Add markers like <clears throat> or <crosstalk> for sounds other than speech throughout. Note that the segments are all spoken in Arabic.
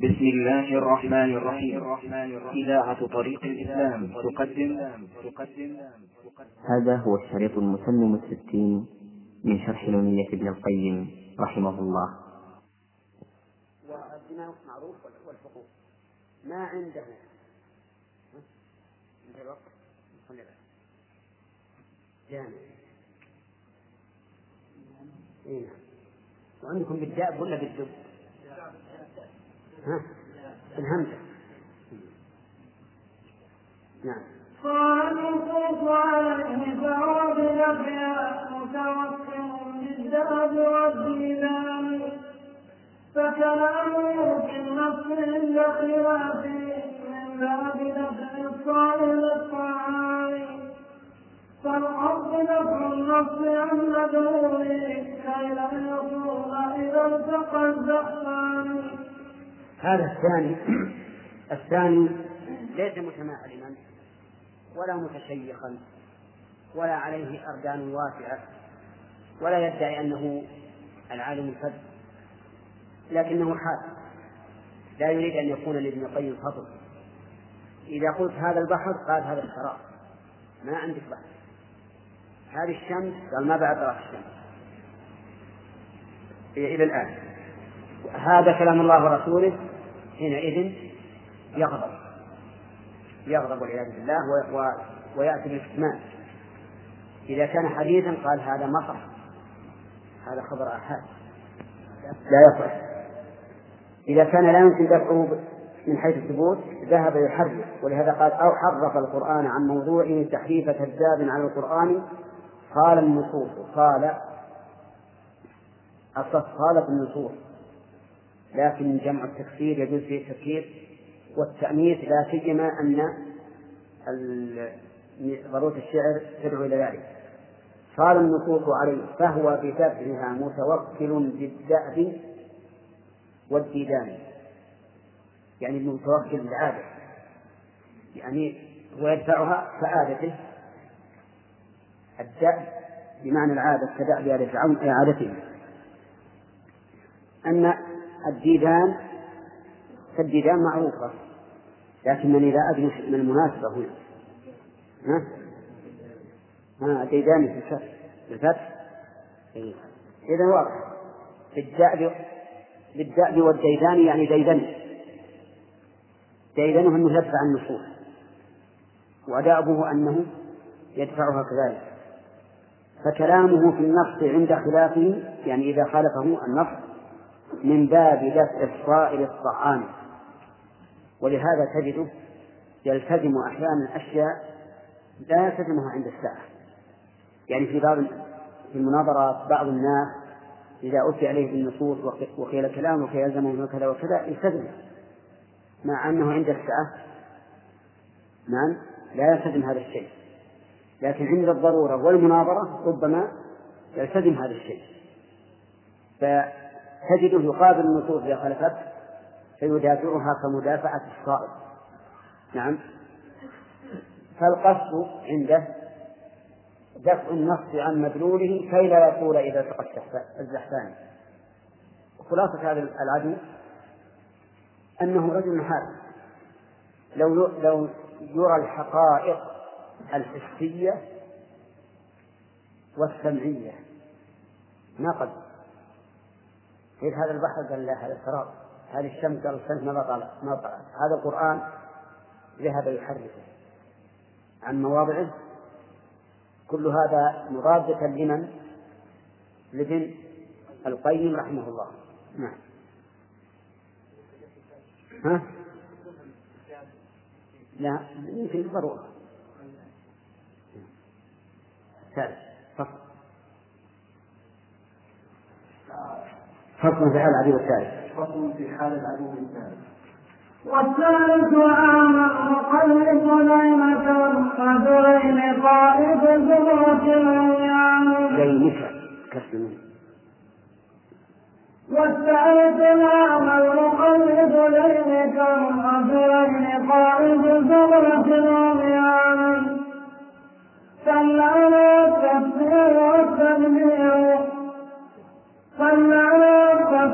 بسم الله الرحمن الرحيم. إذاعة طريق الإسلام تقدم. تقدم هذا هو الشريط المتمم الستين من شرح نونية ابن القيم رحمه الله. والدماء معروف والحقوق. ما عنده. عند الوقت؟ جامع اي نعم. وعندكم بالداب ولا بالدب؟ ها؟ بالهمزة نعم. قال الخوف عليه فهو بنفيها متوكل بالذهب والدينار فكلامه في النص عند خلافه من باب نفع الصائم الطعام فالأرض نفع النص عن مدعوه كي لا يطول إذا التقى الزحفان. هذا الثاني الثاني ليس متماعلما ولا متشيخا ولا عليه أرجان واسعة ولا يدعي أنه العالم الفذ لكنه حال لا يريد أن يكون لابن القيم فضل. إذا قلت هذا البحر قال هذا الشراب. ما عندك بحر. هذه الشمس قال ما بعد طلعت الشمس. إلى الآن. هذا كلام الله ورسوله. حينئذ يغضب. يغضب والعياذ بالله. ويأتي بالكتمان إذا كان حديثا قال هذا مطر. هذا خبر آحاد لا يصح. إذا كان لا يمكن دفعه من حيث الثبوت ذهب يحرف. ولهذا قال أو حرف القرآن عن موضوعه تحريف كذاب على القرآن قال النصوص. قال الصف قالت النصوص. لكن جمع التكسير يجوز فيه التكسير والتأنيث لا سيما أن ضرورة الشعر تدعو إلى ذلك. قال النصوص عليه فهو بدفعها متوكل بالدأب والديدان. يعني المتوكل بالعادة. يعني هو يدفعها كعادته. الدأب بمعنى العادة كدأب آل فرعون أي عادته. أن الديدان فالديدان معروفة لكنني لا أدري ما المناسبة هنا. ها؟ ها الديدان في الفتح. الفتح؟ إيه. إذا واضح. بالدأب بالدأب والديدان يعني ديدن. ديدنه أنه يدفع النصوص. ودأبه أنه يدفعها كذلك. فكلامه في النص عند خلافه يعني إذا خالفه النص من باب دفع الصائل الطعام ولهذا تجده يلتزم أحيانا أشياء لا يلتزمها عند الساعة. يعني في بعض في المناظرات بعض الناس إذا أتي عليه بالنصوص وقيل كلام وكي يلزمه كذا وكذا يلتزم. مع أنه عند الساعة نعم لا يلتزم هذا الشيء. لكن عند الضرورة والمناظرة ربما يلتزم هذا الشيء. تجده يقابل النصوص إذا خالفت فيدافعها كمدافعة الصائب. نعم. فالقصد عنده دفع النص عن مدلوله كي لا يطول إذا التقى الزحفان. خلاصة هذا العدو أنه رجل حال لو لو يرى الحقائق الحسية والسمعية ما قد كيف هذا البحر قال لا هذا سراب هذه الشمس قال الشمس ما طلعت ما طلعت هذا القرآن ذهب يحرفه عن مواضعه. كل هذا مضادة لمن؟ لابن القيم رحمه الله. نعم. ها؟ لا يمكن ضرورة ثالث فصل فصل في حال العدو الثالث فصل في حال العدو الثالث والثالث عام مقلب نعمة القدرين قائد زمرة الأيام. ليلك كسر والثالث عام المقلب ليلك القدرين قائد زمرة الأيام. سمعنا التفسير والتدبير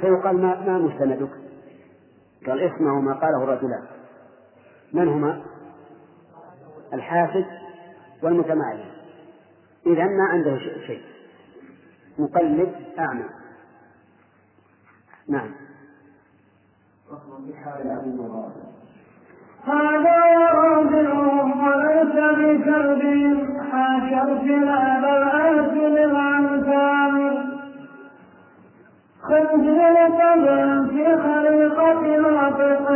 فيقال ما ما مستندك؟ قال اسمعوا ما قاله الرجلان. من هما؟ الحافظ والمتمعن. إذا ما عنده شيء مقلد أعمى. نعم. هذا ورابعهم وليس بكلب حاشا ارتلال الآكل العنتام طبع في خليقة ناطق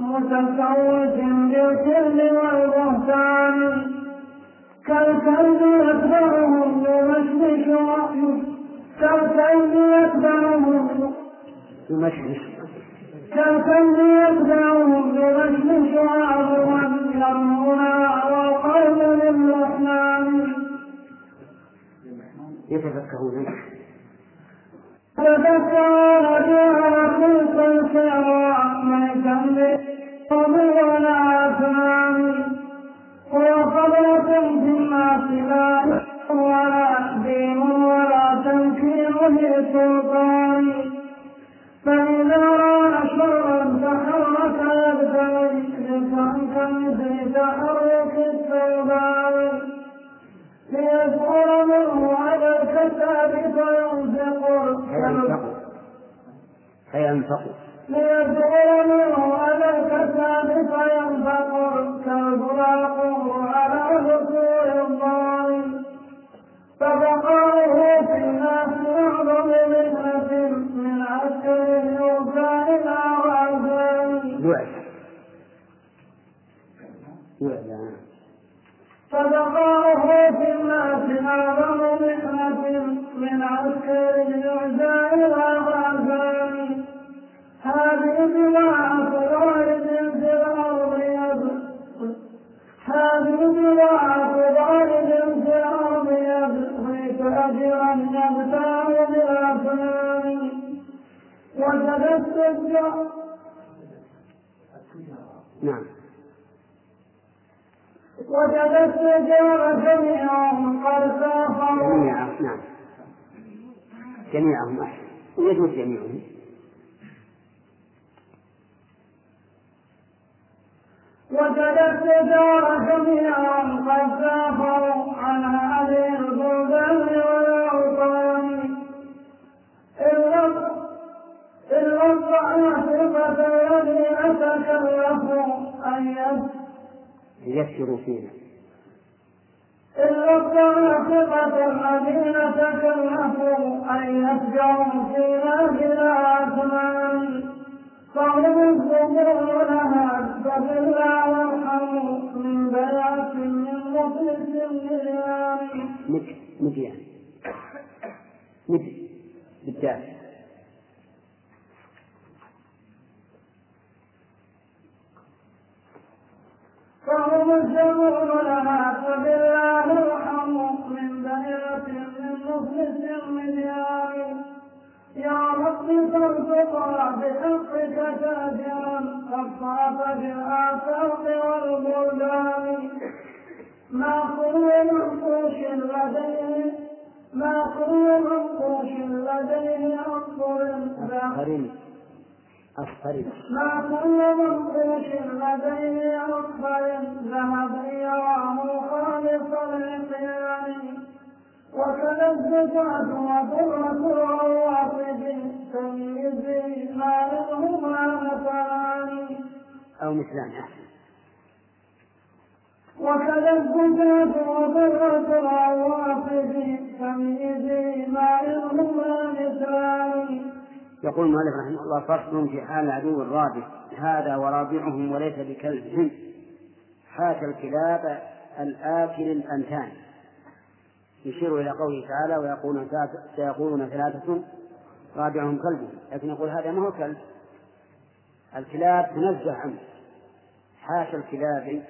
متفوت بالكل والبهتان. كالكلب يتبعهم يمشمش وحيه كالكلب يتبعهم يمشمش. كالكلب يتبعهم يمشمش عظما يرمونا والقلب للرحمن يتفكهون ولا أثنان فينفق يس- يسروا فينا. إلا الضعيفة الذين تكلفوا أن يسجعوا فينا بلا أثمان فهم لها فبالله وارحموا من بيعة من مخلص مد مديان مد بالدال فهم الزبور لها فبالله وارحموا من بيعة من مخلص لله يا رب فارزقنا بحقك تاجرا الصعب بالآفاق والبلدان. ما كل منقوش لديه ما كل منقوش لديه أصفر أصفر أصفر ما كل منقوش لديه أصفر ذهب يراه خالص العصيان وكذا الزكاة وضرة الروافد تمييز ما لهما مثلان أو مثلان أحسن وكذا الزكاة وضرة الروافد تمييز ما لهما مثلان يقول المؤلف رحمه الله فصل في حال العدو الرابع هذا ورابعهم وليس بكلبهم حاشا الكلاب الآكل الأنتان. يشير إلى قوله تعالى ويقولون سيقولون ثلاثة رابعهم كلبهم. لكن يقول هذا ما هو كلب؟ الكلاب تنزه عنه. حاشا الكلاب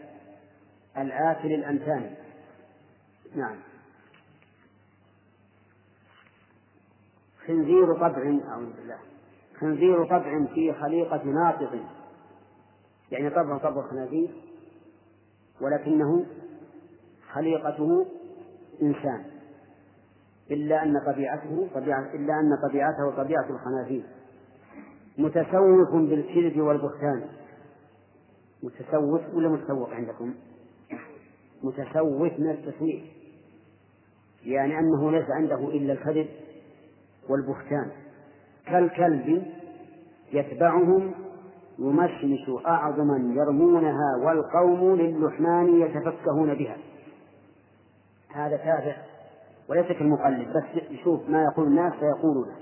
الآكل الأنتان. نعم. خنزير طبع أعوذ بالله. خنزير طبع في خليقة ناطق. يعني طبع طبع الخنازير ولكنه خليقته إنسان. إلا أن طبيعته طبيعة إلا أن طبيعته طبيعة الخنازير. متسوف بالكذب والبهتان. متسوف ولا متسوق عندكم؟ متسوف من التسويف. يعني أنه ليس عنده إلا الكذب. والبهتان. كالكلب يتبعهم يمشمش أعظما يرمونها والقوم للحمان يتفكهون بها. هذا تابع وليس كالمقلد بس يشوف ما يقول الناس فيقولونه.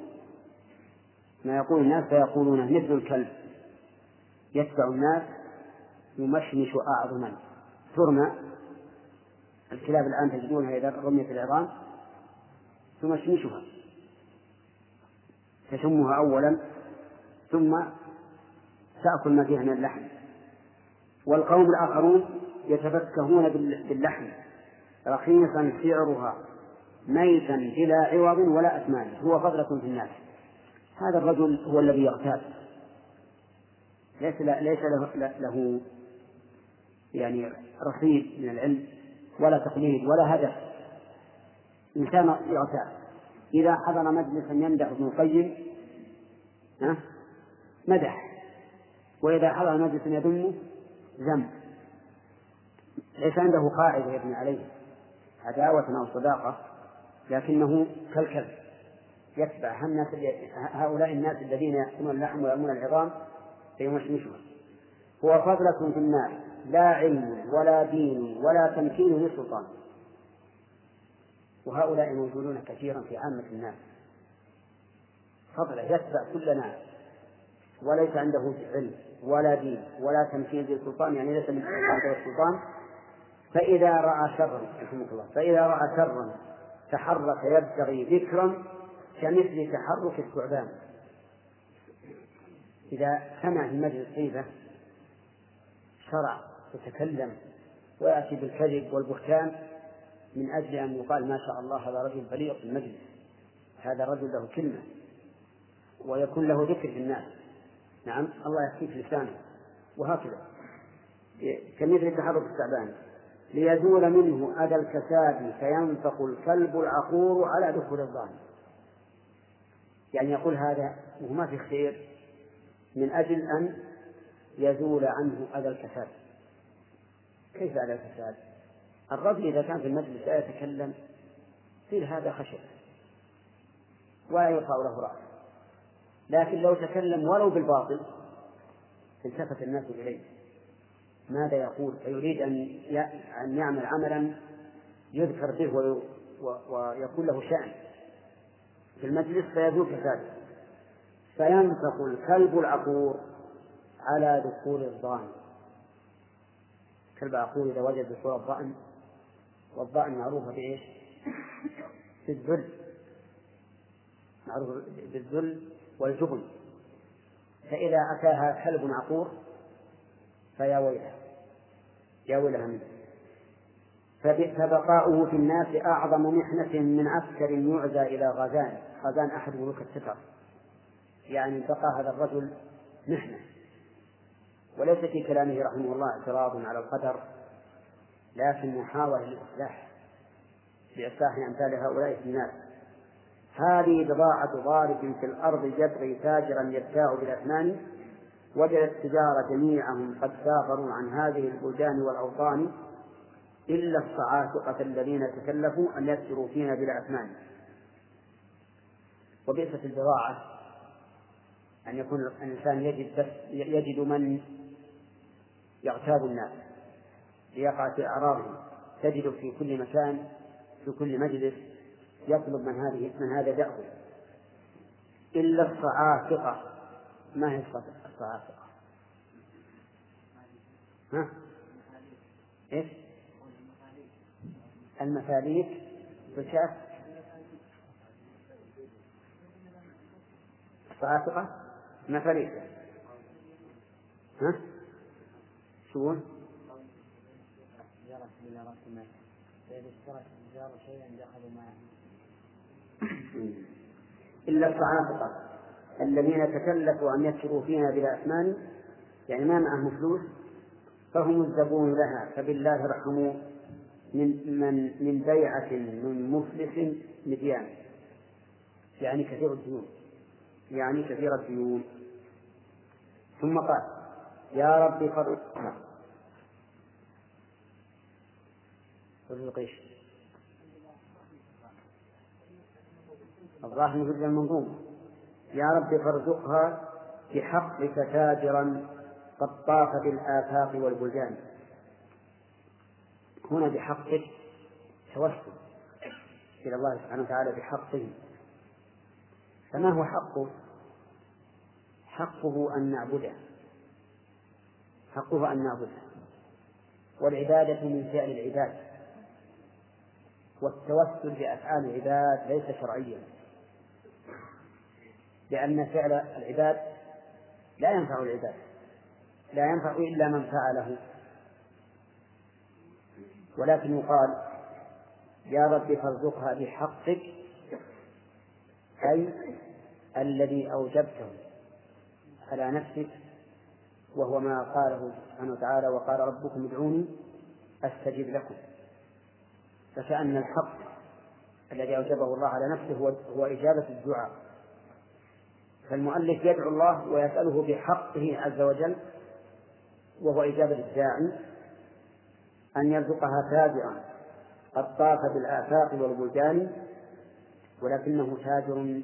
ما يقول الناس فيقولونه مثل الكلب. يتبع الناس يمشمش أعظما ترمى. الكلاب الآن تجدونها إذا رميت العظام. تمشمشها تشمها أولا ثم تأكل ما فيها من اللحم. والقوم الآخرون يتفكهون باللحم رخيصا سعرها ميتا بلا عوض ولا أثمان هو فضلة في الناس. هذا الرجل هو الذي يغتاب. ليس ليس له, له يعني رصيد من العلم ولا تقليد ولا هدف. إنسان يغتاب. إذا حضر مجلسا يمدح ابن القيم مدح. وإذا حضر مجلسا يذمه ذم. ليس عنده قاعدة يبني عليه عداوة أو صداقة لكنه كالكلب يتبع الناس هؤلاء الناس الذين يأكلون اللحم ويأمون العظام فيمشمشها هو فضلة في الناس لا علم ولا دين ولا تمكين للسلطان وهؤلاء موجودون كثيرا في عامة الناس. فضله يتبع كل ناس. وليس عنده علم ولا دين ولا تمكين للسلطان يعني ليس من السلطان فإذا رأى شرا رحمه الله فإذا رأى شرا تحرك يبتغي ذكرا كمثل تحرك الثعبان. إذا سمع في مجلس طيبة شرع يتكلم ويأتي بالكذب والبهتان من أجل أن يقال ما شاء الله هذا رجل بليغ في المجلس. هذا رجل له كلمة. ويكون له ذكر في الناس. نعم الله يحكيك لسانه وهكذا. كمثل تحرك الثعبان. ليزول منه أذى الكساد فينفق الكلب العقور على دخول الظالم. يعني يقول هذا وهو ما في خير من أجل أن يزول عنه أذى الكساد. كيف أذى الكساد؟ الرجل إذا كان في المجلس لا يتكلم قيل هذا خشب ولا يرفع له رأس لكن لو تكلم ولو بالباطل التفت الناس إليه. ماذا يقول؟ فيريد أن أن يعمل عملا يذكر به ويكون له شأن. في المجلس فيزول فساده فينفق الكلب العقور على دخول الظان. كلب عقور إذا وجد دخول الظأن والظأن معروفة بإيش؟ بالذل معروفة بالذل والجبن. فإذا أتاها كلب عقور فيا ويلها. يا ويلها منه. فبقاؤه في الناس أعظم محنة من عسكر يعزى إلى غزان غزان أحد ملوك الستر. يعني بقى هذا الرجل محنة. وليس في كلامه رحمه الله اعتراض على القدر. لكن محاولة للإصلاح لإصلاح أمثال هؤلاء الناس. هذه بضاعة ضارب في الأرض يبغي تاجرا يبتاع بالأثمان وجد التجار جميعهم قد سافروا عن هذه البلدان والأوطان إلا الصعاتقة الذين تكلفوا أن يسروا فينا بلا أثمان وبئست البضاعة أن يكون الإنسان يجد يجد من يغتاب الناس. ليقع في أعراضهم تجد في كل مكان في كل مجلس يطلب من هذه من هذا دأبه إلا الصعاتقة ما هي الصعاتقة؟ ها؟ إيش؟ المفاليك بالكاف الصعاتقة مفاليك ها؟ شو؟ فإذا اشترك التجار شيئا دخلوا معه. <clears throat> إلا الصعاقة الذين تكلفوا أن يكفروا فينا بلا أثمان يعني ما معهم فلوس فهم الزبون لها فبالله ارحموا من من من بيعة من مفلس مديان. يعني كثير الديون. يعني كثير الديون. ثم قال يا رب فرقها فرق إيش؟ الظاهر مثل المنظومة يا رب فارزقها بحقك تاجرا قد طاف بالآفاق والبلدان. هنا بحقك توسل إلى الله سبحانه وتعالى بحقه. فما هو حقه؟ حقه أن نعبده. حقه أن نعبده. والعبادة من فعل العباد. والتوسل بأفعال العباد ليس شرعيا. لأن فعل العباد لا ينفع العباد لا ينفع إلا من فعله. ولكن يقال يا رب فارزقها بحقك أي الذي أوجبته على نفسك وهو ما قاله سبحانه وتعالى وقال ربكم ادعوني أستجب لكم. فكأن الحق الذي أوجبه الله على نفسه هو, هو إجابة الدعاء. فالمؤلف يدعو الله ويسأله بحقه عز وجل وهو إجابة الداعي أن يرزقها تاجرا قد طاف بالآفاق والبلدان ولكنه تاجر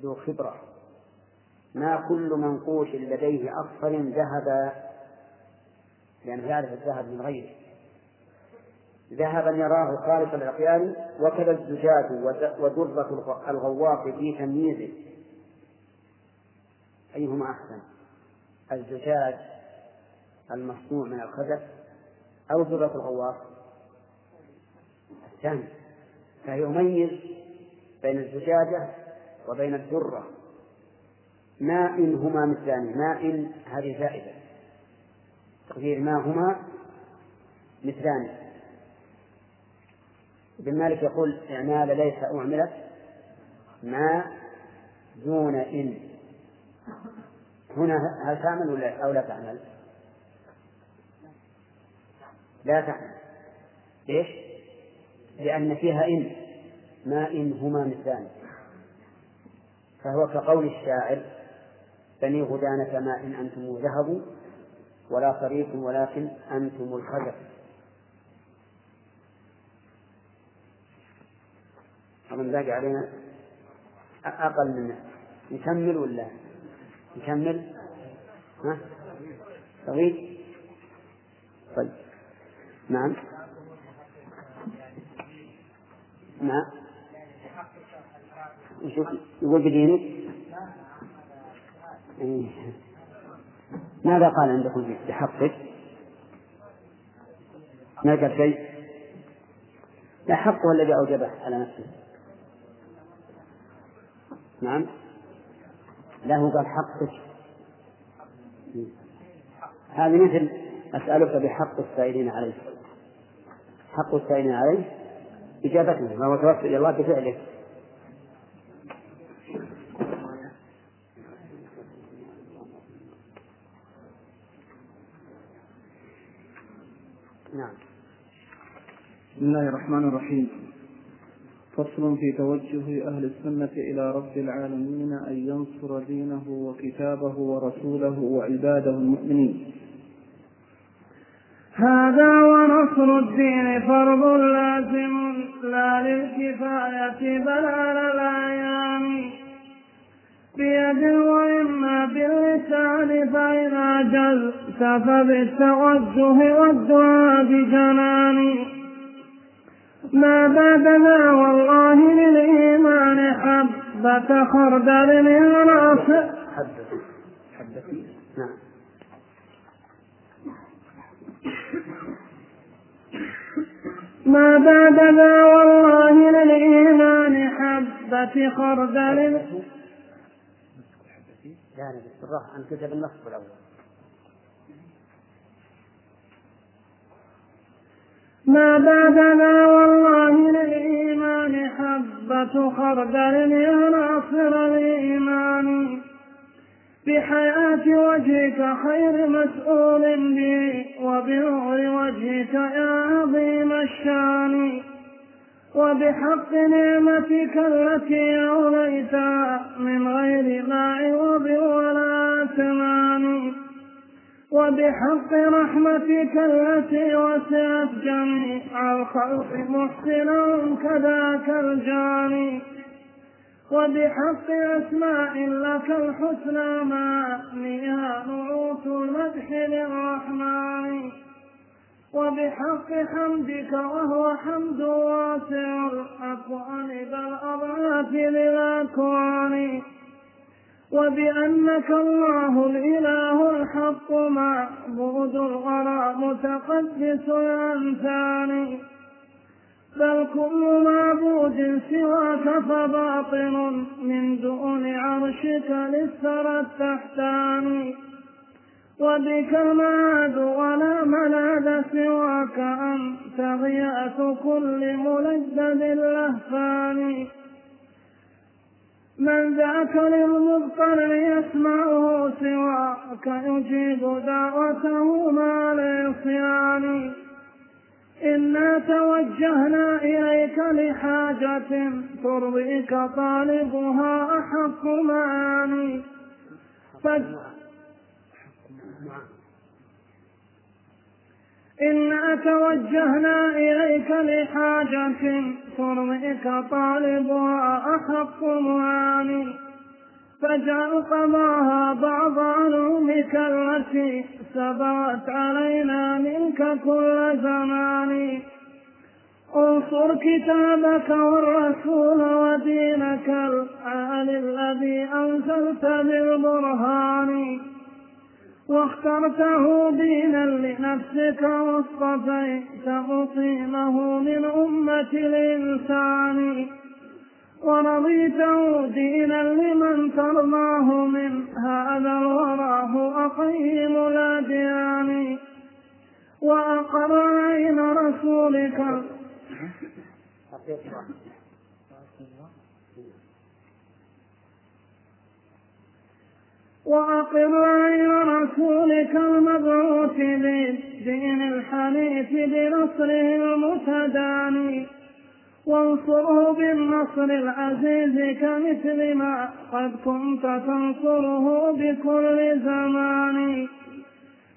ذو خبرة. ما كل منقوش لديه أصفر ذهب لأنه يعرف الذهب من غيره. ذهبا يراه خالص العقيان وكذا الزجاج ودرة الغواص في تمييزه. أيهما أحسن؟ الزجاج المصنوع من الخزف أو درة الغواص الثاني. فيميز بين الزجاجة وبين الدرة ما إن هما مثلان. ما إن هذه زائدة. تقدير ما هما مثلان. ابن مالك يقول إعمال ليس أعملت ما دون إن. هنا هل تعمل ولا أو لا تعمل؟ لا تعمل. ليش؟ لأن فيها إن ما إن هما مثلان فهو كقول الشاعر بني غدانة ما إن أنتم ذهبوا ولا طريق ولكن أنتم الخزف. أظن باقي علينا أقل من نكمل ولا نكمل؟ ها؟ طويل طيب. نعم. نعم. يقول بدينك إيه. ماذا قال عندكم بحقك ما قال شيء؟ لا حقه الذي أوجبه على نفسه. نعم. له قال حقك. هذه مثل أسألك بحق السائلين عليه حق السائلين عليه إجابته فهو توسل إلى الله بفعله. نعم. بسم الله الرحمن الرحيم. فصل في توجه أهل السنة إلى رب العالمين أن ينصر دينه وكتابه ورسوله وعباده المؤمنين. هذا ونصر الدين فرض لازم لا للكفاية بل على الأعيان. بيد وإما باللسان فإذا جزت فبالتوجه والدعاء بجنان. ما بعد ذا والله للإيمان حبة خردل من رأس. حدثي حدثي نعم ما بعد ذا والله للإيمان حبة خردل. لا لا بالراحة أنت كتب النصب الأول. ما بعد ذا والله للإيمان حبة خردل يناصر الإيمان. بحياة وجهك خير مسؤول به وبنور وجهك يا عظيم الشان. وبحق نعمتك التي أوليتها من غير عوض ولا ثمان. وبحق رحمتك التي وسعت جميع الخلق محسنا كذاك الجاني. وبحق أسماء لك الحسنى ما نيها نعوت المدح للرحمن. وبحق حمدك وهو حمد واسع الأكوان بل أضعاف للأكوان. وبأنك الله الإله الحق معبود الورى متقدس الأنثان بل كل معبود سواك فباطل من دون عرشك للثرى التحتان. وبك المعاد ولا ملاذ سواك أنت غياث كل ملذذ اللهفان من ذاك للمضطر يسمعه سواك يجيب دعوته مع العصيان إنا توجهنا إليك لحاجة ترضيك طالبها أحق معاني. إنا توجهنا إليك لحاجة ترضيك طالبها أحق معاني فاجعل قضاها بعض علومك التي سبقت علينا منك كل زمان. انصر كتابك والرسول ودينك العالي الذي أنزلت بالبرهان. واخترته دينا لنفسك واصطفيت مقيمه من أمة الإنسان. ورضيته دينا لمن ترضاه من هذا الورى هو أقيم الأديان. وأقر عين رسولك. وأقر عين رسولك المبعوث بالدين الحنيف بنصره المتداني. وانصره بالنصر العزيز كمثل ما قد كنت تنصره بكل زمان.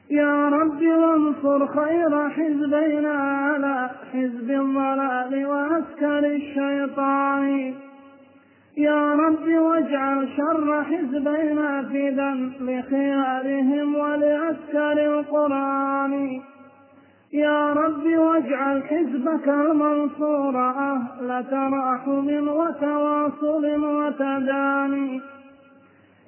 يا رب وانصر خير حزبنا على حزب الضلال وعسكر الشيطان. يا رب واجعل شر حزبنا فدا لخيارهم ولعسكر القرآن. يا رب واجعل حزبك المنصور أهل تراحم وتواصل وتداني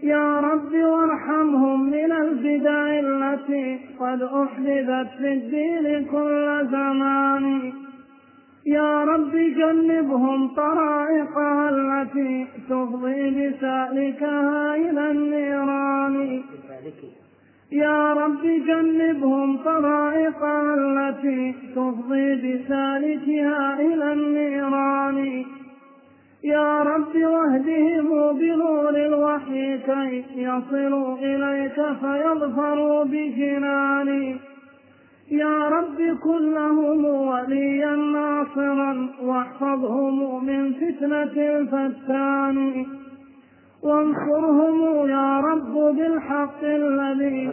يا رب وارحمهم من البدع التي قد أحدثت في الدين كل زمان. يا رب جنبهم طرائقها التي تفضي بسالكها إلى النيران. يا رب جنبهم طرائقها التي تفضي بسالكها إلى النيران. يا رب واهدهم بنور الوحي كي يصلوا إليك فيظفروا بجنان يا رب كن لهم وليا ناصرا واحفظهم من فتنة الفتان. وانصرهم يا رب بالحق الذي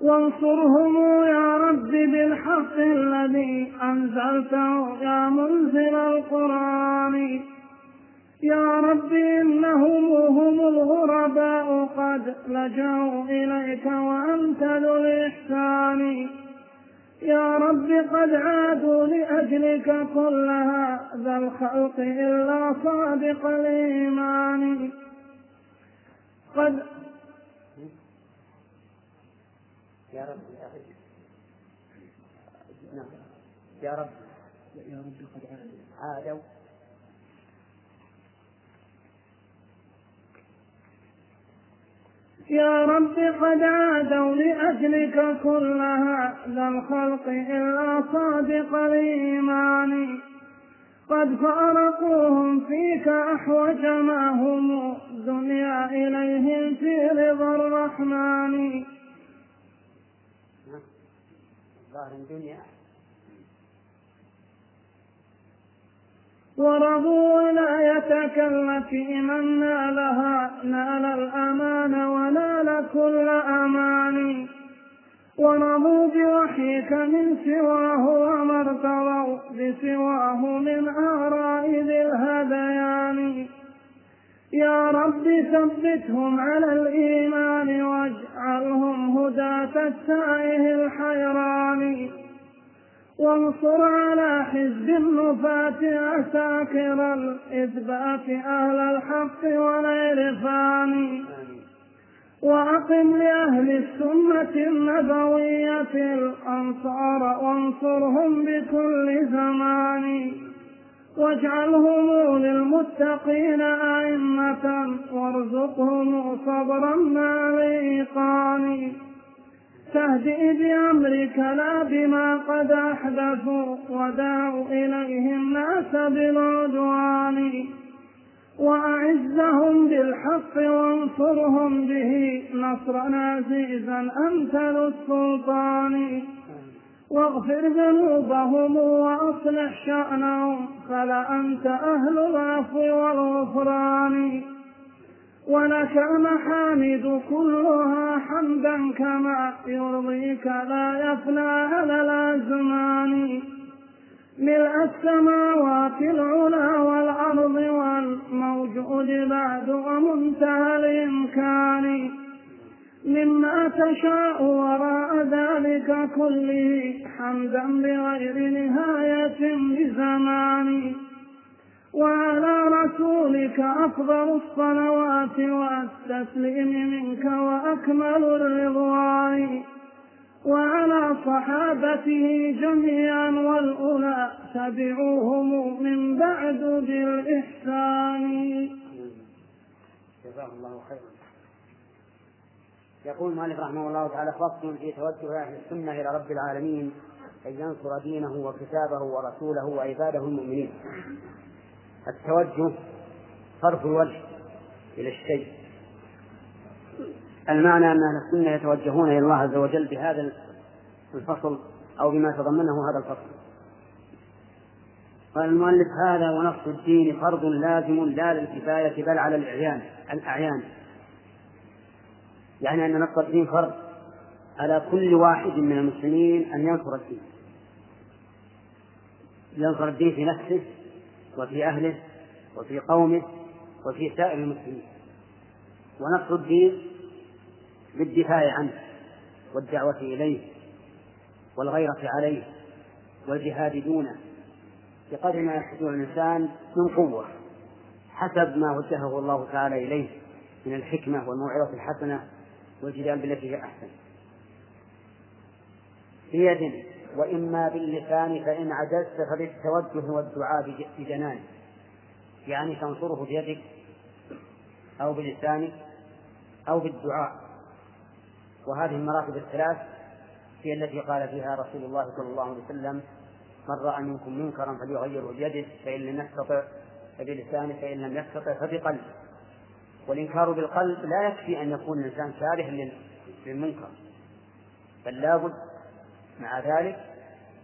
وانصرهم يا رب بالحق الذي أنزلته يا منزل القرآن. يا رب إنهم هم الغرباء قد لجأوا إليك وأنت ذو الإحسان. يا رب قد عادوا لأجلك كل هذا الخلق إلا صادق الإيمان. قد يا رب نعم. يا رب. يا رب قد عادوا. عادوا. يا رب قد عادوا لأجلك كل هذا الخلق إلا صادق الإيمان. قد فارقوهم فيك أحوج ما هم الدنيا إليهم في رضا الرحمن. ظاهر الدنيا ورضوا ولايتك التي من نالها نال الأمان ونال كل أمان. ورضوا بوحيك من سواه وما ارتضوا بسواه من آراء ذي الهذيان يا رب ثبتهم على الإيمان واجعلهم هداة التائه الحيران. وانصر على حزب النفاة عساكر الإثبات أهل الحق والعرفان وأقم لأهل السنة النبوية الأنصار وانصرهم بكل زمان. واجعلهم للمتقين أئمة وارزقهم صبرا مع الإيقان تهدئ بأمرك لا بما قد أحدثوا ودعوا إليه الناس بالعدوان وأعزهم بالحق وانصرهم به نصرا عزيزا ذو السلطان. واغفر ذنوبهم وأصلح شأنهم فلا أنت أهل العفو والغفران. ولك المحامد كلها حمدا كما يرضيك لا يفنى على الأزمان ملء السماوات العلى والأرض والموجود بعد ومنتهى الإمكان. مما تشاء وراء ذلك كله حمدا بغير نهاية بزمان وعلى رسولك أفضل الصلوات والتسليم منك وأكمل الرضوان. وعلى صحابته جميعا والأولى تبعوهم من بعد بالإحسان. جزاه الله خيرا. يقول المؤلف رحمه الله تعالى فصل في توجه أهل السنة إلى رب العالمين أن ينصر دينه وكتابه ورسوله وعباده المؤمنين. التوجه صرف الوجه إلى الشيء. المعنى أن أهل السنة يتوجهون إلى الله عز وجل بهذا الفصل أو بما تضمنه هذا الفصل. قال المؤلف هذا ونص الدين فرض لازم لا للكفاية بل على الأعيان. الأعيان. يعني أن نص الدين فرض على كل واحد من المسلمين أن ينصر الدين. ينصر الدين في نفسه وفي أهله وفي قومه وفي سائر المسلمين. ونصر الدين بالدفاع عنه والدعوة إليه والغيرة عليه والجهاد دونه بقدر ما يستطيع الإنسان من قوة حسب ما وجهه الله تعالى إليه من الحكمة والموعظة الحسنة والجدال بالتي هي أحسن. بيد وإما باللسان فإن عجزت فبالتوجه والدعاء بجنان. يعني تنصره بيدك أو بلسانك أو بالدعاء. وهذه المراتب الثلاث هي التي قال فيها رسول الله صلى الله عليه وسلم من رأى منكم منكرا فليغيره بيده فإن لم يستطع فبلسانه فإن لم يستطع فبقلبه. والإنكار بالقلب لا يكفي أن يكون الإنسان كارها للمنكر بل لابد مع ذلك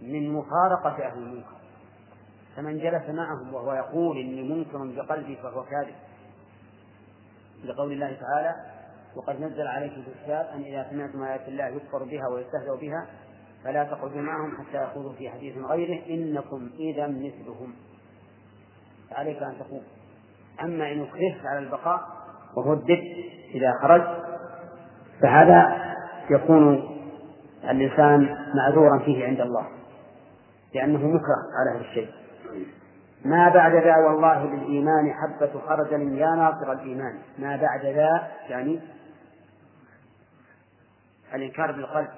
من مفارقة أهل المنكر. فمن جلس معهم وهو يقول إني منكر بقلبي فهو كاذب. لقول الله تعالى وقد نزل عليكم في الكتاب أن إذا سمعتم آيات الله يكفر بها ويستهزأ بها فلا تقعدوا معهم حتى يخوضوا في حديث غيره. إنكم إذا مثلهم. فعليك أن تقوم أما إن أكرهت على البقاء ورددت إذا خرجت فهذا يكون الإنسان معذورا فيه عند الله لأنه مكره على هذا الشيء. ما بعد دعوى الله بالإيمان حبة خردل يا ناصر الإيمان. ما بعد ذا يعني الإنكار بالقلب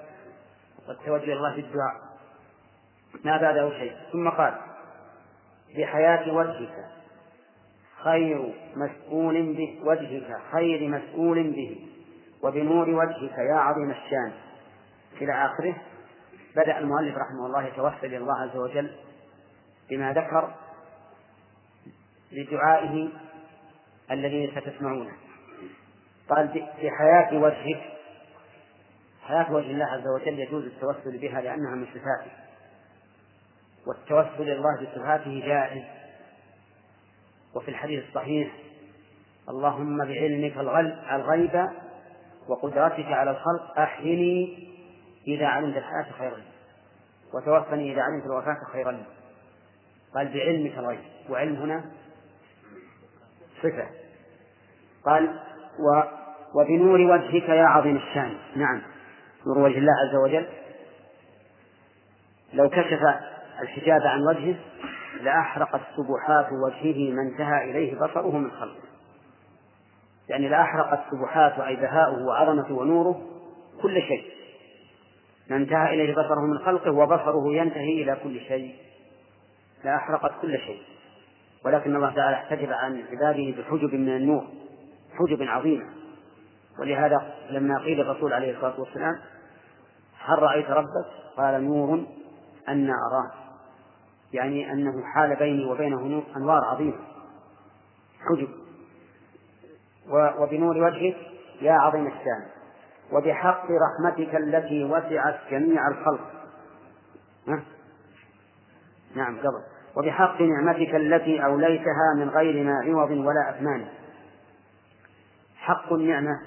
والتوجه إلى الله في الدعاء. ما بعده شيء. ثم قال بحياة وجهك خير مسؤول به وجهك خير مسؤول به وبنور وجهك يا عظيم الشان. إلى آخره. بدأ المؤلف رحمه الله يتوسل إلى الله عز وجل بما ذكر لدعائه الذي ستسمعونه. قال بحياة وجهك حياة وجه الله عز وجل يجوز التوسل بها لأنها من صفاته. والتوسل إلى الله بصفاته جائز. وفي الحديث الصحيح اللهم بعلمك الغيب وقدرتك على الخلق أحيني إذا علمت الحياة خيرا لي وتوفني إذا علمت الوفاة خيرا. لي قال بعلمك الغيب. وعلم هنا صفة. قال و وبنور وجهك يا عظيم الشان. نعم. نور وجه الله عز وجل. لو كشف الحجاب عن وجهه لأحرقت سبحات وجهه ما انتهى إليه بصره من خلقه. يعني لأحرقت سبحات أي بهاؤه وعظمته ونوره كل شيء. ما انتهى إليه بصره من خلقه وبصره ينتهي إلى كل شيء. لأحرقت كل شيء. ولكن الله تعالى احتجب عن عباده بحجب من النور حجب عظيمة. ولهذا لما قيل الرسول عليه الصلاة والسلام هل رأيت ربك؟ قال نور أن أراه. يعني أنه حال بيني وبينه نور أنوار عظيمة. حجب. وبنور وجهك يا عظيم الشان. وبحق رحمتك التي وسعت جميع الخلق؟ نعم قبل. وبحق نعمتك التي أوليتها من غير ما عوض ولا أثمان. حق النعمة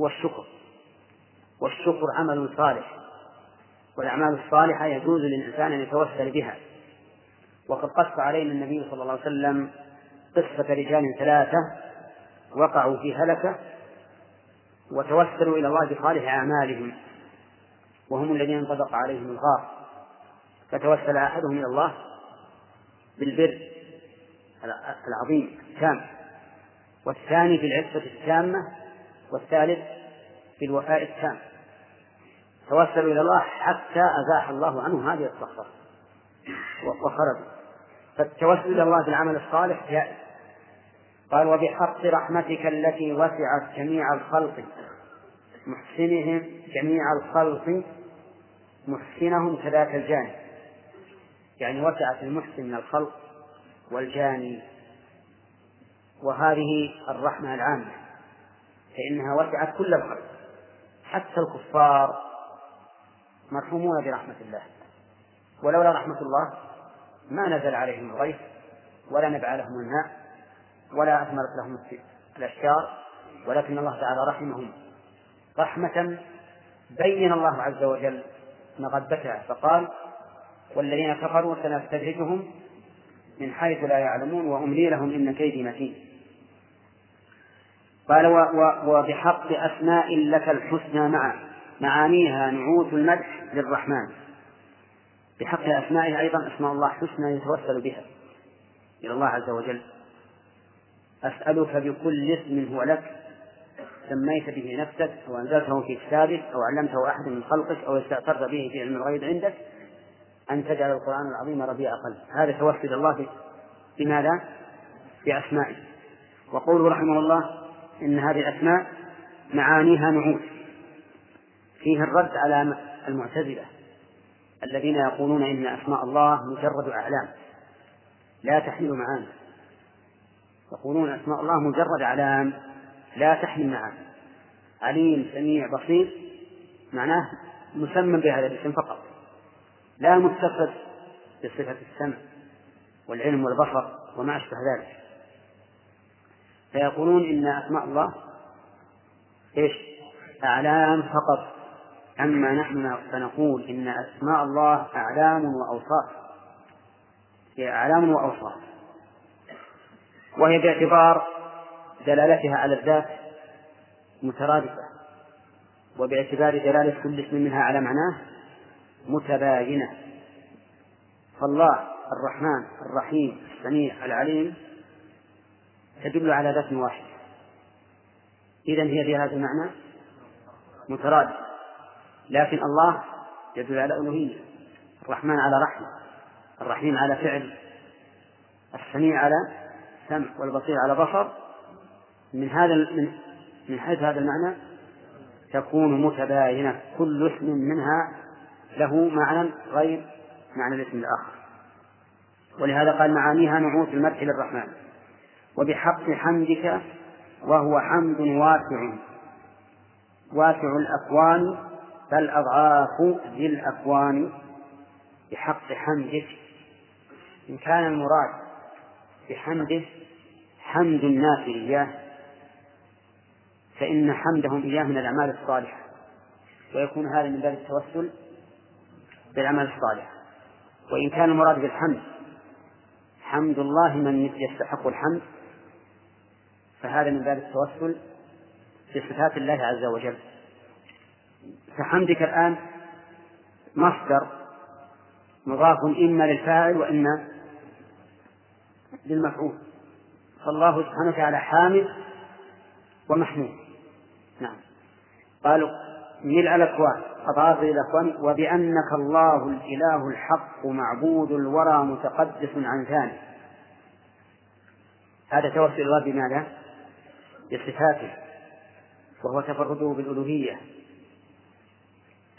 هو الشكر. والشكر عمل صالح. والأعمال الصالحة يجوز للإنسان أن يتوسل بها. وقد قص علينا النبي صلى الله عليه وسلم قصة رجال ثلاثة وقعوا في هلكة وتوسلوا إلى الله بصالح أعمالهم وهم الذين انطبق عليهم الغار. فتوسل أحدهم إلى الله بالبر العظيم التام والثاني بالعفة التامة والثالث بالوفاء التام. توسلوا إلى الله حتى أزاح الله عنه هذه الصخرة وخرجوا. فالتوسل إلى الله بالعمل الصالح جائز. قال وبحق رحمتك التي وسعت جميع الخلق. محسنهم جميع الخلق. محسنهم كذاك الجانب يعني وسعت المحسن من الخلق والجاني وهذه الرحمة العامة. فإنها وسعت كل الخلق. حتى الكفار مرحومون برحمة الله. ولولا رحمة الله ما نزل عليهم الغيث ولا نبع لهم الماء. ولا أثمرت لهم الأشجار ولكن الله تعالى رحمهم. رحمة بين الله عز وجل. مغبتها فقال والذين كفروا سنستدرجهم من حيث لا يعلمون وأملي لهم إن كيدي متين. قال وبحق أسماء لك الحسنى معا معانيها نعوت المدح للرحمن. بحق أسمائه أيضا أسماء الله حسنى يتوسل بها إلى الله عز وجل. أسألك بكل اسم هو لك سميت به نفسك أو أنزلته في كتابك أو علمته أحد من خلقك أو استأثرت به في علم الغيب عندك أن تجعل القرآن العظيم ربيع قلب هذا توسل الله بماذا؟ بأسمائه. وقوله رحمه الله إن هذه الأسماء معانيها نعوت. فيه الرد على المعتزلة الذين يقولون إن أسماء الله مجرد أعلام لا تحمل معاني. يقولون أسماء الله مجرد أعلام لا تحمل معاني عليم سميع بصير معناه مسمى بهذا الاسم فقط. لا متصف بصفة السمع والعلم والبصر وما أشبه ذلك. فيقولون إن أسماء الله إيش؟ أعلام فقط. أما نحن فنقول إن أسماء الله أعلام وأوصاف. هي أعلام وأوصاف. وهي باعتبار دلالتها على الذات مترادفة وباعتبار دلالة كل اسم منها على معناه متباينة. فالله الرحمن الرحيم السميع العليم تدل على ذات واحد. إذا هي في هذا المعنى مترادفة. لكن الله يدل على ألوهية. الرحمن على رحمة الرحيم على فعل السميع على سمع والبصير على بصر من هذا من من حيث هذا المعنى تكون متباينة كل اسم منها له معنى غير معنى الاسم الآخر. ولهذا قال معانيها نعوت المدح للرحمن. وبحق حمدك وهو حمد واسع. واسع الأكوان بل أضعاف ذي الأكوان. بحق حمدك. إن كان المراد بحمده حمد الناس إياه فإن حمدهم إياه من الأعمال الصالحة ويكون هذا من باب التوسل بالأعمال الصالحة. وإن كان المراد بالحمد حمد الله من يستحق الحمد فهذا من باب التوسل بصفات الله عز وجل. فحمدك الآن مصدر مضاف إما للفاعل وإما للمفعول. فالله سبحانه وتعالى حامد ومحمود. نعم. قالوا ملء الأكوان أضاف إلى الأكوان وبأنك الله الإله الحق معبود الورى متقدس عن ثاني. هذا توسل الله بماذا؟ بصفاته وهو تفرده بالألوهية.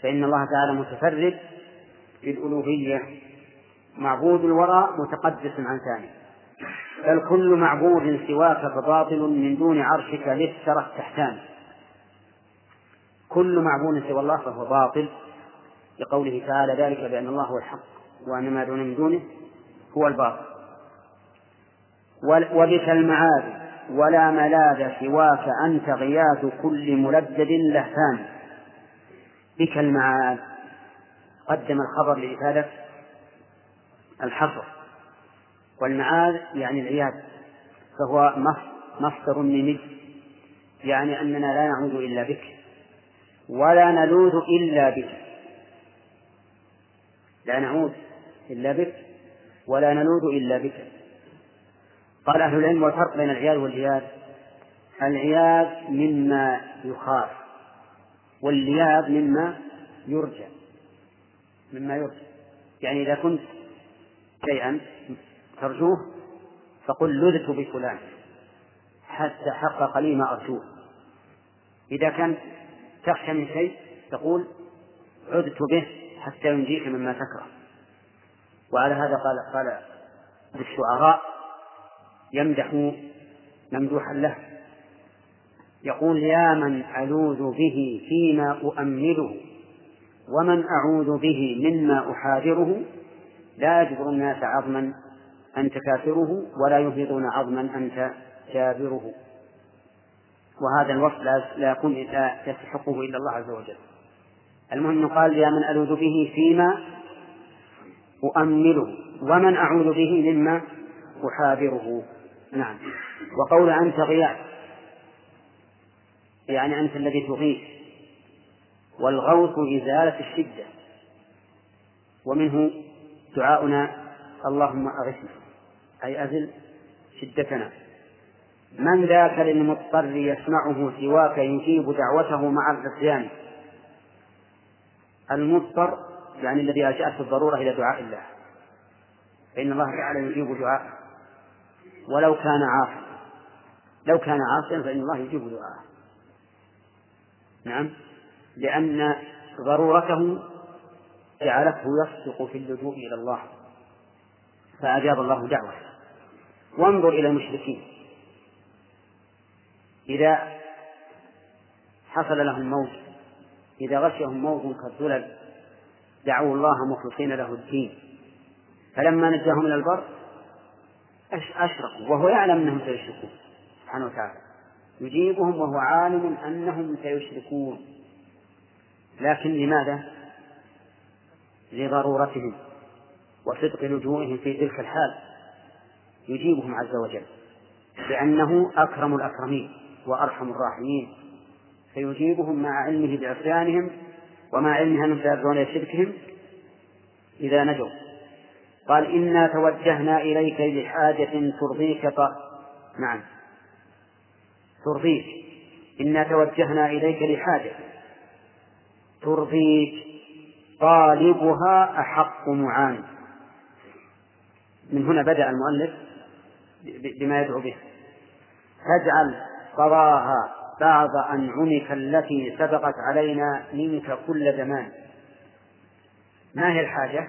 فإن الله تعالى متفرد بالألوهية معبود الورى متقدس عن ثاني. بل كل معبود سواك فباطل من دون عرشك للثرى تحتان كل معبود سوى الله فهو باطل. لقوله تعالى ذلك بأن الله هو الحق وأن ما دون من دونه هو الباطل. وبك المعاد ولا ملاذ سواك أنت غياث كل ملدد لهفان. بك المعاد قدم الخبر لإفادة الحصر والمعاذ يعني العياذ فهو مصدر ميمي يعني أننا لا نعود إلا بك ولا نلوذ إلا بك لا نعود إلا بك ولا نلوذ إلا بك. قال أهل العلم والفرق بين العياذ والعياذ العياذ مما يخاف واللياذ مما يرجى مما يرجى. يعني إذا كنت شيئا ترجوه فقل لذت بفلان حتى حقق لي ما أرجوه. إذا كنت تخشى من شيء تقول عدت به حتى ينجيك مما تكره. وعلى هذا قال قال الشعراء يمدح ممدوحا له يقول يا من ألوذ به فيما أؤمله ومن أعوذ به مما أحاذره لا يجبر الناس عظما أنت كافره ولا يهبطون عظما أنت جابره وهذا الوصف لا يكون لا يستحقه إلا الله عز وجل. المهم قال يا من ألوذ به فيما أؤمله ومن أعوذ به مما أحاذره. نعم. وقول أنت غياث يعني أنت الذي تغيث. والغوث إزالة الشدة ومنه دعاؤنا اللهم أغثنا. أي أزل شدتنا. من ذاك للمضطر يسمعه سواك يجيب دعوته مع العصيان المضطر يعني الذي ألجأته الضرورة إلى دعاء الله. فإن الله تعالى يجيب دعاءه. ولو كان عاصيا. لو كان عاصيا فإن الله يجيب دعاءه. نعم؟ لأن ضرورته جعلته يصدق في اللجوء إلى الله. فأجاب الله دعوته. وانظر إلى المشركين. إذا حصل لهم موت إذا غشهم موت كالظلل دعوا الله مخلصين له الدين. فلما نجاهم إلى البر أشركوا وهو يعلم أنهم سيشركون سبحانه وتعالى. يجيبهم وهو عالم أنهم سيشركون. لكن لماذا؟ لضرورتهم وصدق لجوئهم في تلك الحال. يجيبهم عز وجل لأنه أكرم الأكرمين وأرحم الراحمين فيجيبهم مع علمه بعصيانهم ومع علمه أنهم سيرجعون شركهم إذا نجوا. قال إنا توجهنا إليك لحاجة ترضيك ط... نعم. ترضيك. إنا توجهنا إليك لحاجة ترضيك. طالبها أحق معان من هنا بدأ المؤلف بما يدعو به. تجعل قضاها بعض أنعمك التي سبقت علينا منك كل زمان. ما هي الحاجة؟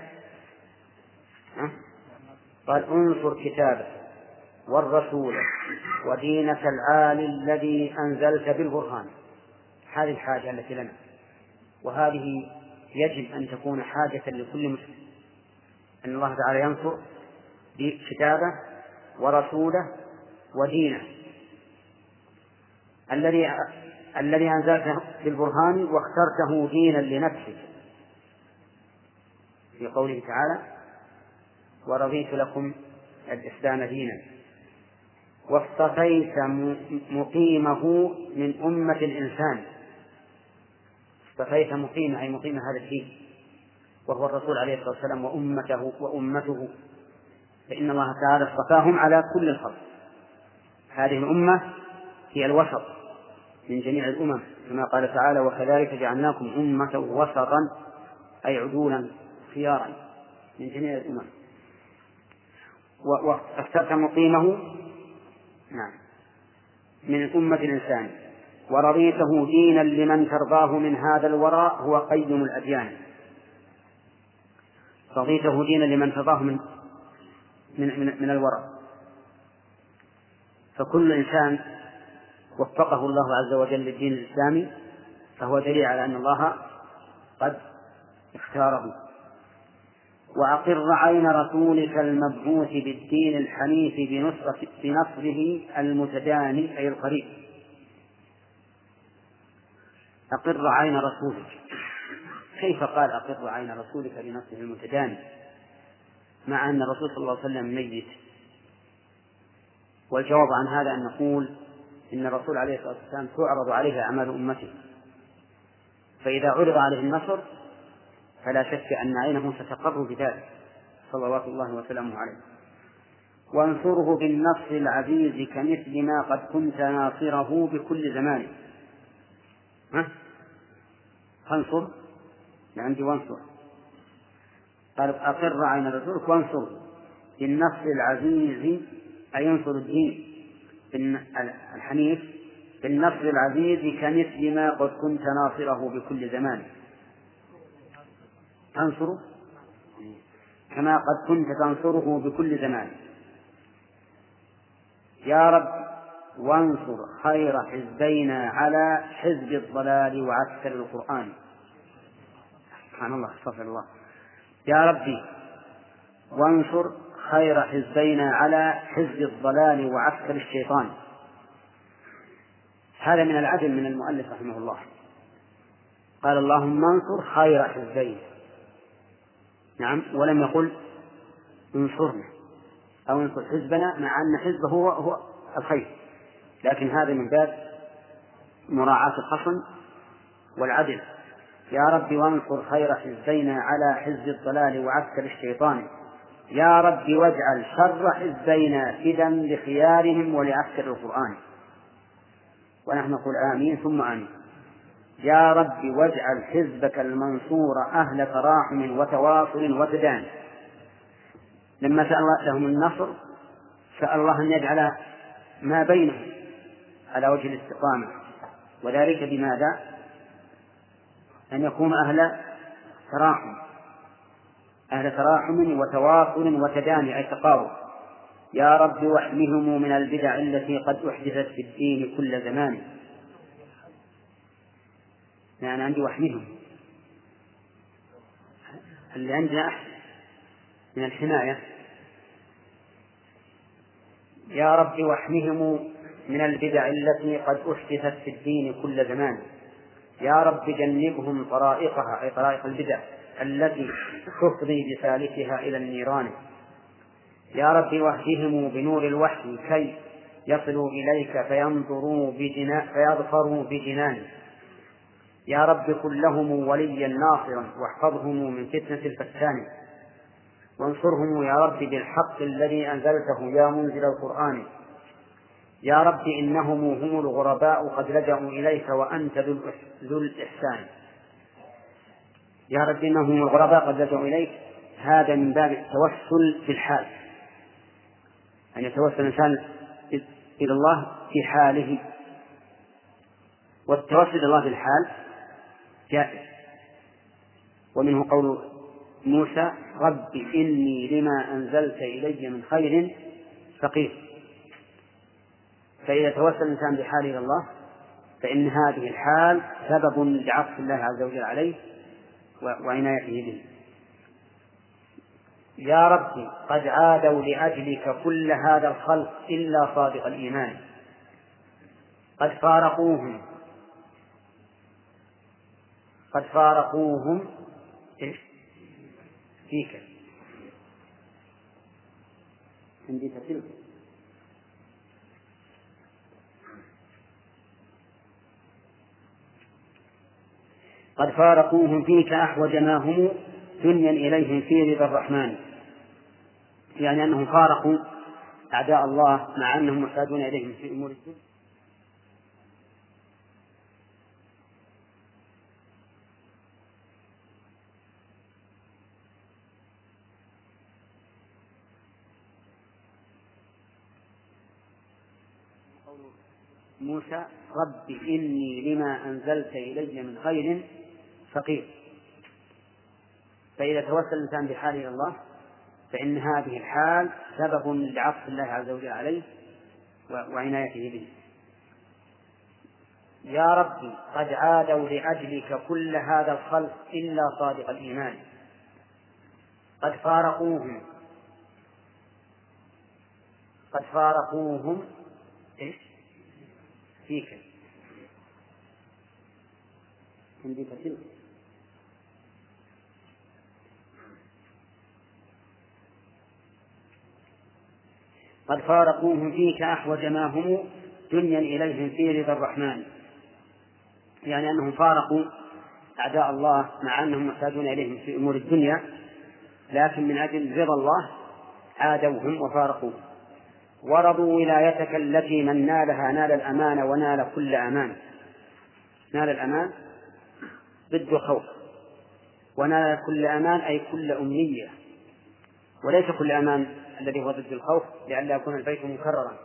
قال انصر كتابك والرسول ودينك العالي الذي أنزلت بالبرهان. هذه الحاجة التي لنا. وهذه يجب أن تكون حاجة لكل مسلم. أن الله تعالى ينصر كتابه ورسوله ودينه. الذي الذي أنزلته بالبرهان واخترته دينا لنفسك في قوله تعالى ورضيت لكم الإسلام دينا واصطفيت مقيمه من أمة الإنسان. اصطفيت مقيمه أي مقيم هذا الدين. وهو الرسول عليه الصلاة والسلام وأمته وأمته. فإن الله تعالى اصطفاهم على كل الخلق. هذه الأمة هي الوسط من جميع الأمم كما قال تعالى وكذلك جعلناكم أمة وسطا أي عدولا خيارا. من جميع الأمم. واخترت مقيمه نعم من أمة الإنسان. ورضيته دينا لمن ترضاه من هذا الوراء هو قيم الأديان. رضيته دينا لمن ترضاه من من من, من الوراء فكل إنسان وفقه الله عز وجل للدين الإسلامي فهو دليل على أن الله قد اختاره. وأقر عين رسولك المبعوث بالدين الحنيف بنصرة بنصره المتداني أي القريب. أقر عين رسولك. كيف قال أقر عين رسولك بنصره المتداني؟ مع أن الرسول صلى الله عليه وسلم ميت. والجواب عن هذا أن نقول إن الرسول عليه الصلاة والسلام تعرض عليه أعمال أمته. فإذا عرض عليه النصر فلا شك أن عينه ستقر بذلك. صلوات الله وسلامه عليه. وانصره بالنصر العزيز كمثل ما قد كنت ناصره بكل زمان. ها؟ فانصر. عندي وانصر. قال أقر عين رسولك وانصر. بالنصر العزيز أي ينصر الدين. الحنيف. بالنصر العزيز كمثل ما قد كنت ناصره بكل زمان. تنصره؟ كما قد كنت تنصره بكل زمان. يا رب وانصر خير حزبينا على حزب الضلال وعسكر القرآن. سبحان الله استغفر الله. يا ربي وانصر خير حزبينا على حزب الضلال وعسكر الشيطان. هذا من العدل من المؤلف رحمه الله. قال اللهم انصر خير حزبين. نعم ولم يقل انصرنا. أو انصر حزبنا مع أن حزبه هو هو الخير. لكن هذا من باب مراعاة الخصم والعدل. يا رب وانصر خير حزبينا على حزب الضلال وعسكر الشيطان. يا رب واجعل شر حزبينا فدا لخيارهم ولعسكر القرآن. ونحن نقول آمين ثم آمين. يا رب واجعل حزبك المنصور أهل تراحم وتواصل وتدان. لما سأل الله لهم النصر سأل الله أن يجعل ما بينهم على وجه الاستقامة. وذلك بماذا؟ أن يكون أهل تراحم. أهل تراحم وتواصل وتداني أي تقارب. يا رب واحمهم من البدع التي قد أحدثت في الدين كل زمان. يعني عندي واحمهم. اللي عندنا أحسن من الحماية. يا رب واحمهم من البدع التي قد أحدثت في الدين كل زمان. يا رب جنبهم طرائقها أي طرائق البدع التي تفضي بسالكها إلى النيران. يا رب وهدهم بنور الوحي كي يصلوا إليك فينظروا بجنا فيظفروا بجنان. يا رب كن لهم وليا ناصرا واحفظهم من فتنة الفتان. وانصرهم يا رب بالحق الذي أنزلته يا منزل القرآن. يا رب إنهم هم الغرباء قد لجأوا إليك وأنت ذو الإحسان. يا رب إنهم هم الغرباء قد لجأوا إليك. هذا من باب التوسل في الحال. أن يتوسل الإنسان إلى الله في حاله. والتوسل إلى الله بالحال جائز. ومنه قول موسى رب إني لما أنزلت إلي من خير فقير. فإذا توسل الإنسان بحاله إلى الله فإن هذه الحال سبب لعطف الله عز وجل عليه وعنايته به. يا ربي قد عادوا لأجلك كل هذا الخلق إلا صادق الإيمان. قد فارقوهم. قد فارقوهم. فيك. عندي تسلم قد فارقوهم فيك أحوج ما هم دنيا إليهم في رضا الرحمن. يعني أنهم فارقوا أعداء الله مع أنهم محتاجون إليهم في أمور الدنيا. موسى رب إني لما أنزلت إلي من خير فقير. فإذا توسل الإنسان بحاله إلى الله فإن هذه الحال سبب لعطف الله عز وجل عليه وعنايته به. يا ربي قد عادوا لأجلك كل هذا الخلق إلا صادق الإيمان. قد فارقوهم. قد فارقوهم إيش؟ فيك. عندي تسلم قد فارقوهم فيك أحوج ما هم دنيا إليهم في رضا الرحمن. يعني أنهم فارقوا أعداء الله مع أنهم محتاجون إليهم في أمور الدنيا لكن من أجل رضا الله عادوهم وفارقوهم ورضوا ولايتك التي من نالها نال الأمان ونال كل أمان. نال الأمان ضد خوف. ونال كل أمان أي كل أمنية. وليس كل أمان الذي هو ضد الخوف لئلا يكون البيت مكررا.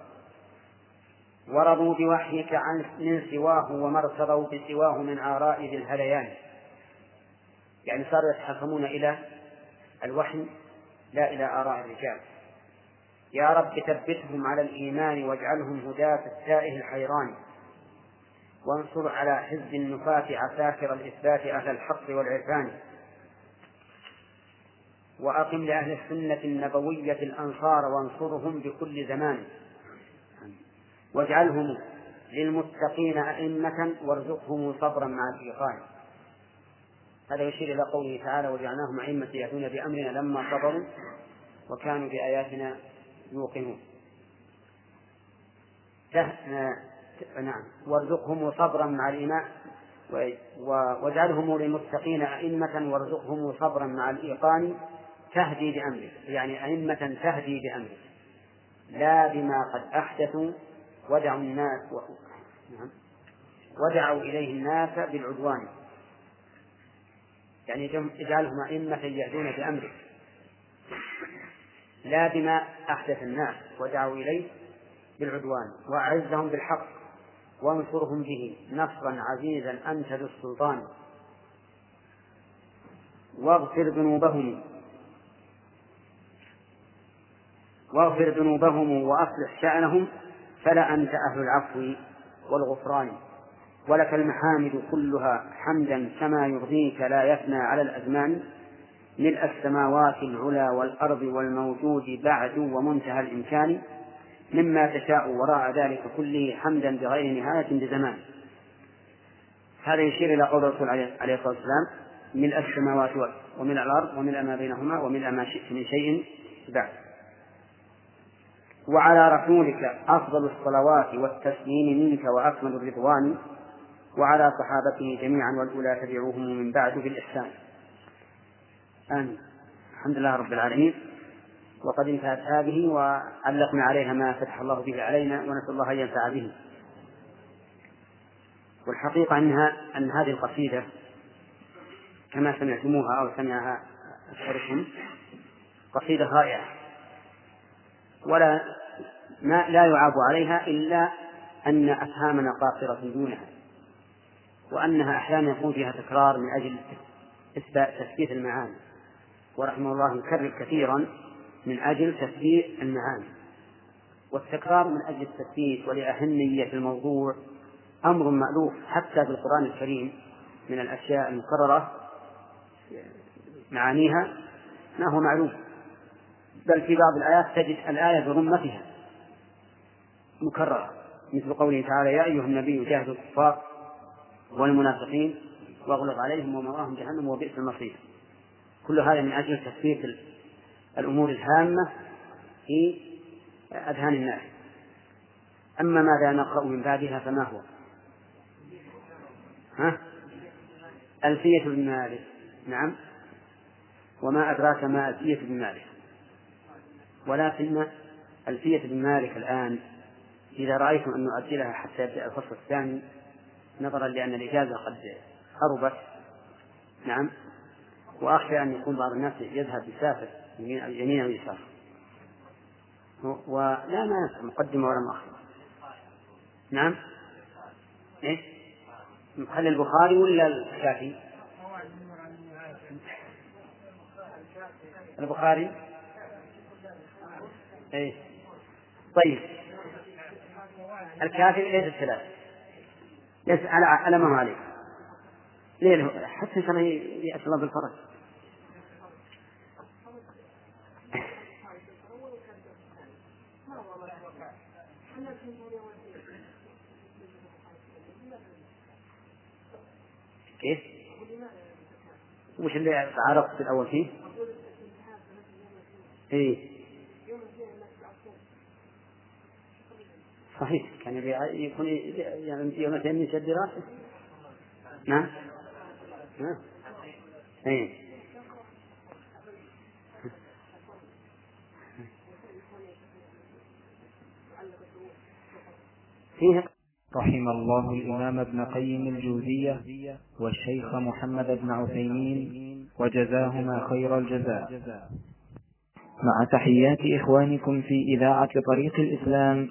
ورضوا بوحيك عن من سواه وما ارتضوا بسواه من آراء ذي الهذيان يعني صاروا يتحكمون إلى الوحي لا إلى آراء الرجال. يا رب ثبتهم على الإيمان واجعلهم هداة التائه الحيران. وانصر على حزب النفاة عساكر الإثبات أهل الحق والعرفان. وأقم لأهل السنة النبوية الأنصار وانصرهم بكل زمان. واجعلهم للمتقين أئمة وارزقهم صبرا مع الإيقان هذا يشير إلى قوله تعالى وجعلناهم أئمة يهدون بأمرنا لما صبروا وكانوا بآياتنا يوقنون. نعم. وارزقهم صبرا مع الإيمان. واجعلهم للمتقين أئمة وارزقهم صبرا مع الإيقان. تهدي بأمرك يعني أئمة تهدي بأمرك لا بما قد أحدثوا ودعوا الناس و... نعم ودعوا إليه الناس بالعدوان. يعني اجعلهم أئمة يهدون بأمرك لا بما أحدث الناس ودعوا إليه بالعدوان وأعزهم بالحق وانصرهم به نصرا عزيزا أنت ذو السلطان. واغفر ذنوبهم واغفر ذنوبهم وأصلح شأنهم فلا أنت أهل العفو والغفران. ولك المحامد كلها حمدا كما يرضيك لا يفنى على الأزمان. ملء السماوات العلى والأرض والموجود بعد ومنتهى الإمكان. مما تشاء وراء ذلك كله حمدا بغير نهاية بزمان. هذا يشير إلى قول الرسول عليه الصلاة والسلام ملء السماوات وملء الأرض وملء ما بينهما وملء ما شئت من شيء بعد. وعلى رسولك أفضل الصلوات والتسليم منك وأكمل الرضوان وعلى صحابته جميعا والأولى تبعوهم من بعد بالإحسان. آمين. الحمد لله رب العالمين. وقد انتهت هذه وعلقنا عليها ما فتح الله به علينا ونسأل الله أن ينفع به. والحقيقة أنها أن هذه القصيدة كما سمعتموها أو سمعها أكثركم قصيدة رائعة. ولا ما لا يعاب عليها إلا أن أفهامنا قاصرة دونها وأنها أحيانا يكون فيها تكرار من أجل إثبات تثبيت المعاني. ورحمه الله يكرر كثيرا من أجل تثبيت المعاني. والتكرار من أجل التثبيت ولأهمية الموضوع أمر مألوف حتى في القرآن الكريم من الأشياء المكررة معانيها ما هو معلوم. بل في بعض الآيات تجد الآية برمتها. مكررة مثل قوله تعالى يا أيها النبي جاهد الكفار والمنافقين واغلظ عليهم ومواهم جهنم وبئس المصير. كل هذا من أجل تثبيت الأمور الهامة في أذهان الناس. أما ماذا نقرأ من بعدها فما هو؟ ها؟ ألفية بن مالك. نعم. وما أدراك ما ألفية بن مالك. ولكن ألفية بن مالك الآن إذا رأيتم أن نؤجلها حتى يبدأ الفصل الثاني نظرا لأن الإجازة قد قربت نعم. وأخشى أن يكون بعض الناس يذهب يسافر يمين أو يسار. ولا ما مقدمة ولا مؤخرة. نعم. إيه نخلي البخاري ولا الشافعي؟ البخاري. إيه طيب. الكافر ليس الثلاث ليس على على ما هو عليه. ليه حتى إن شاء الله يأتي الله بالفرج. كيف؟ وش اللي عرفت في الأول فيه؟ إيه. صحيح. كان يكون يعني يوم الاثنين يشد راسه. نعم. نعم. إيه. فيه. رحم الله الإمام ابن قيم الجوزية والشيخ محمد بن عثيمين وجزاهما خير الجزاء. مع تحيات إخوانكم في إذاعة طريق الإسلام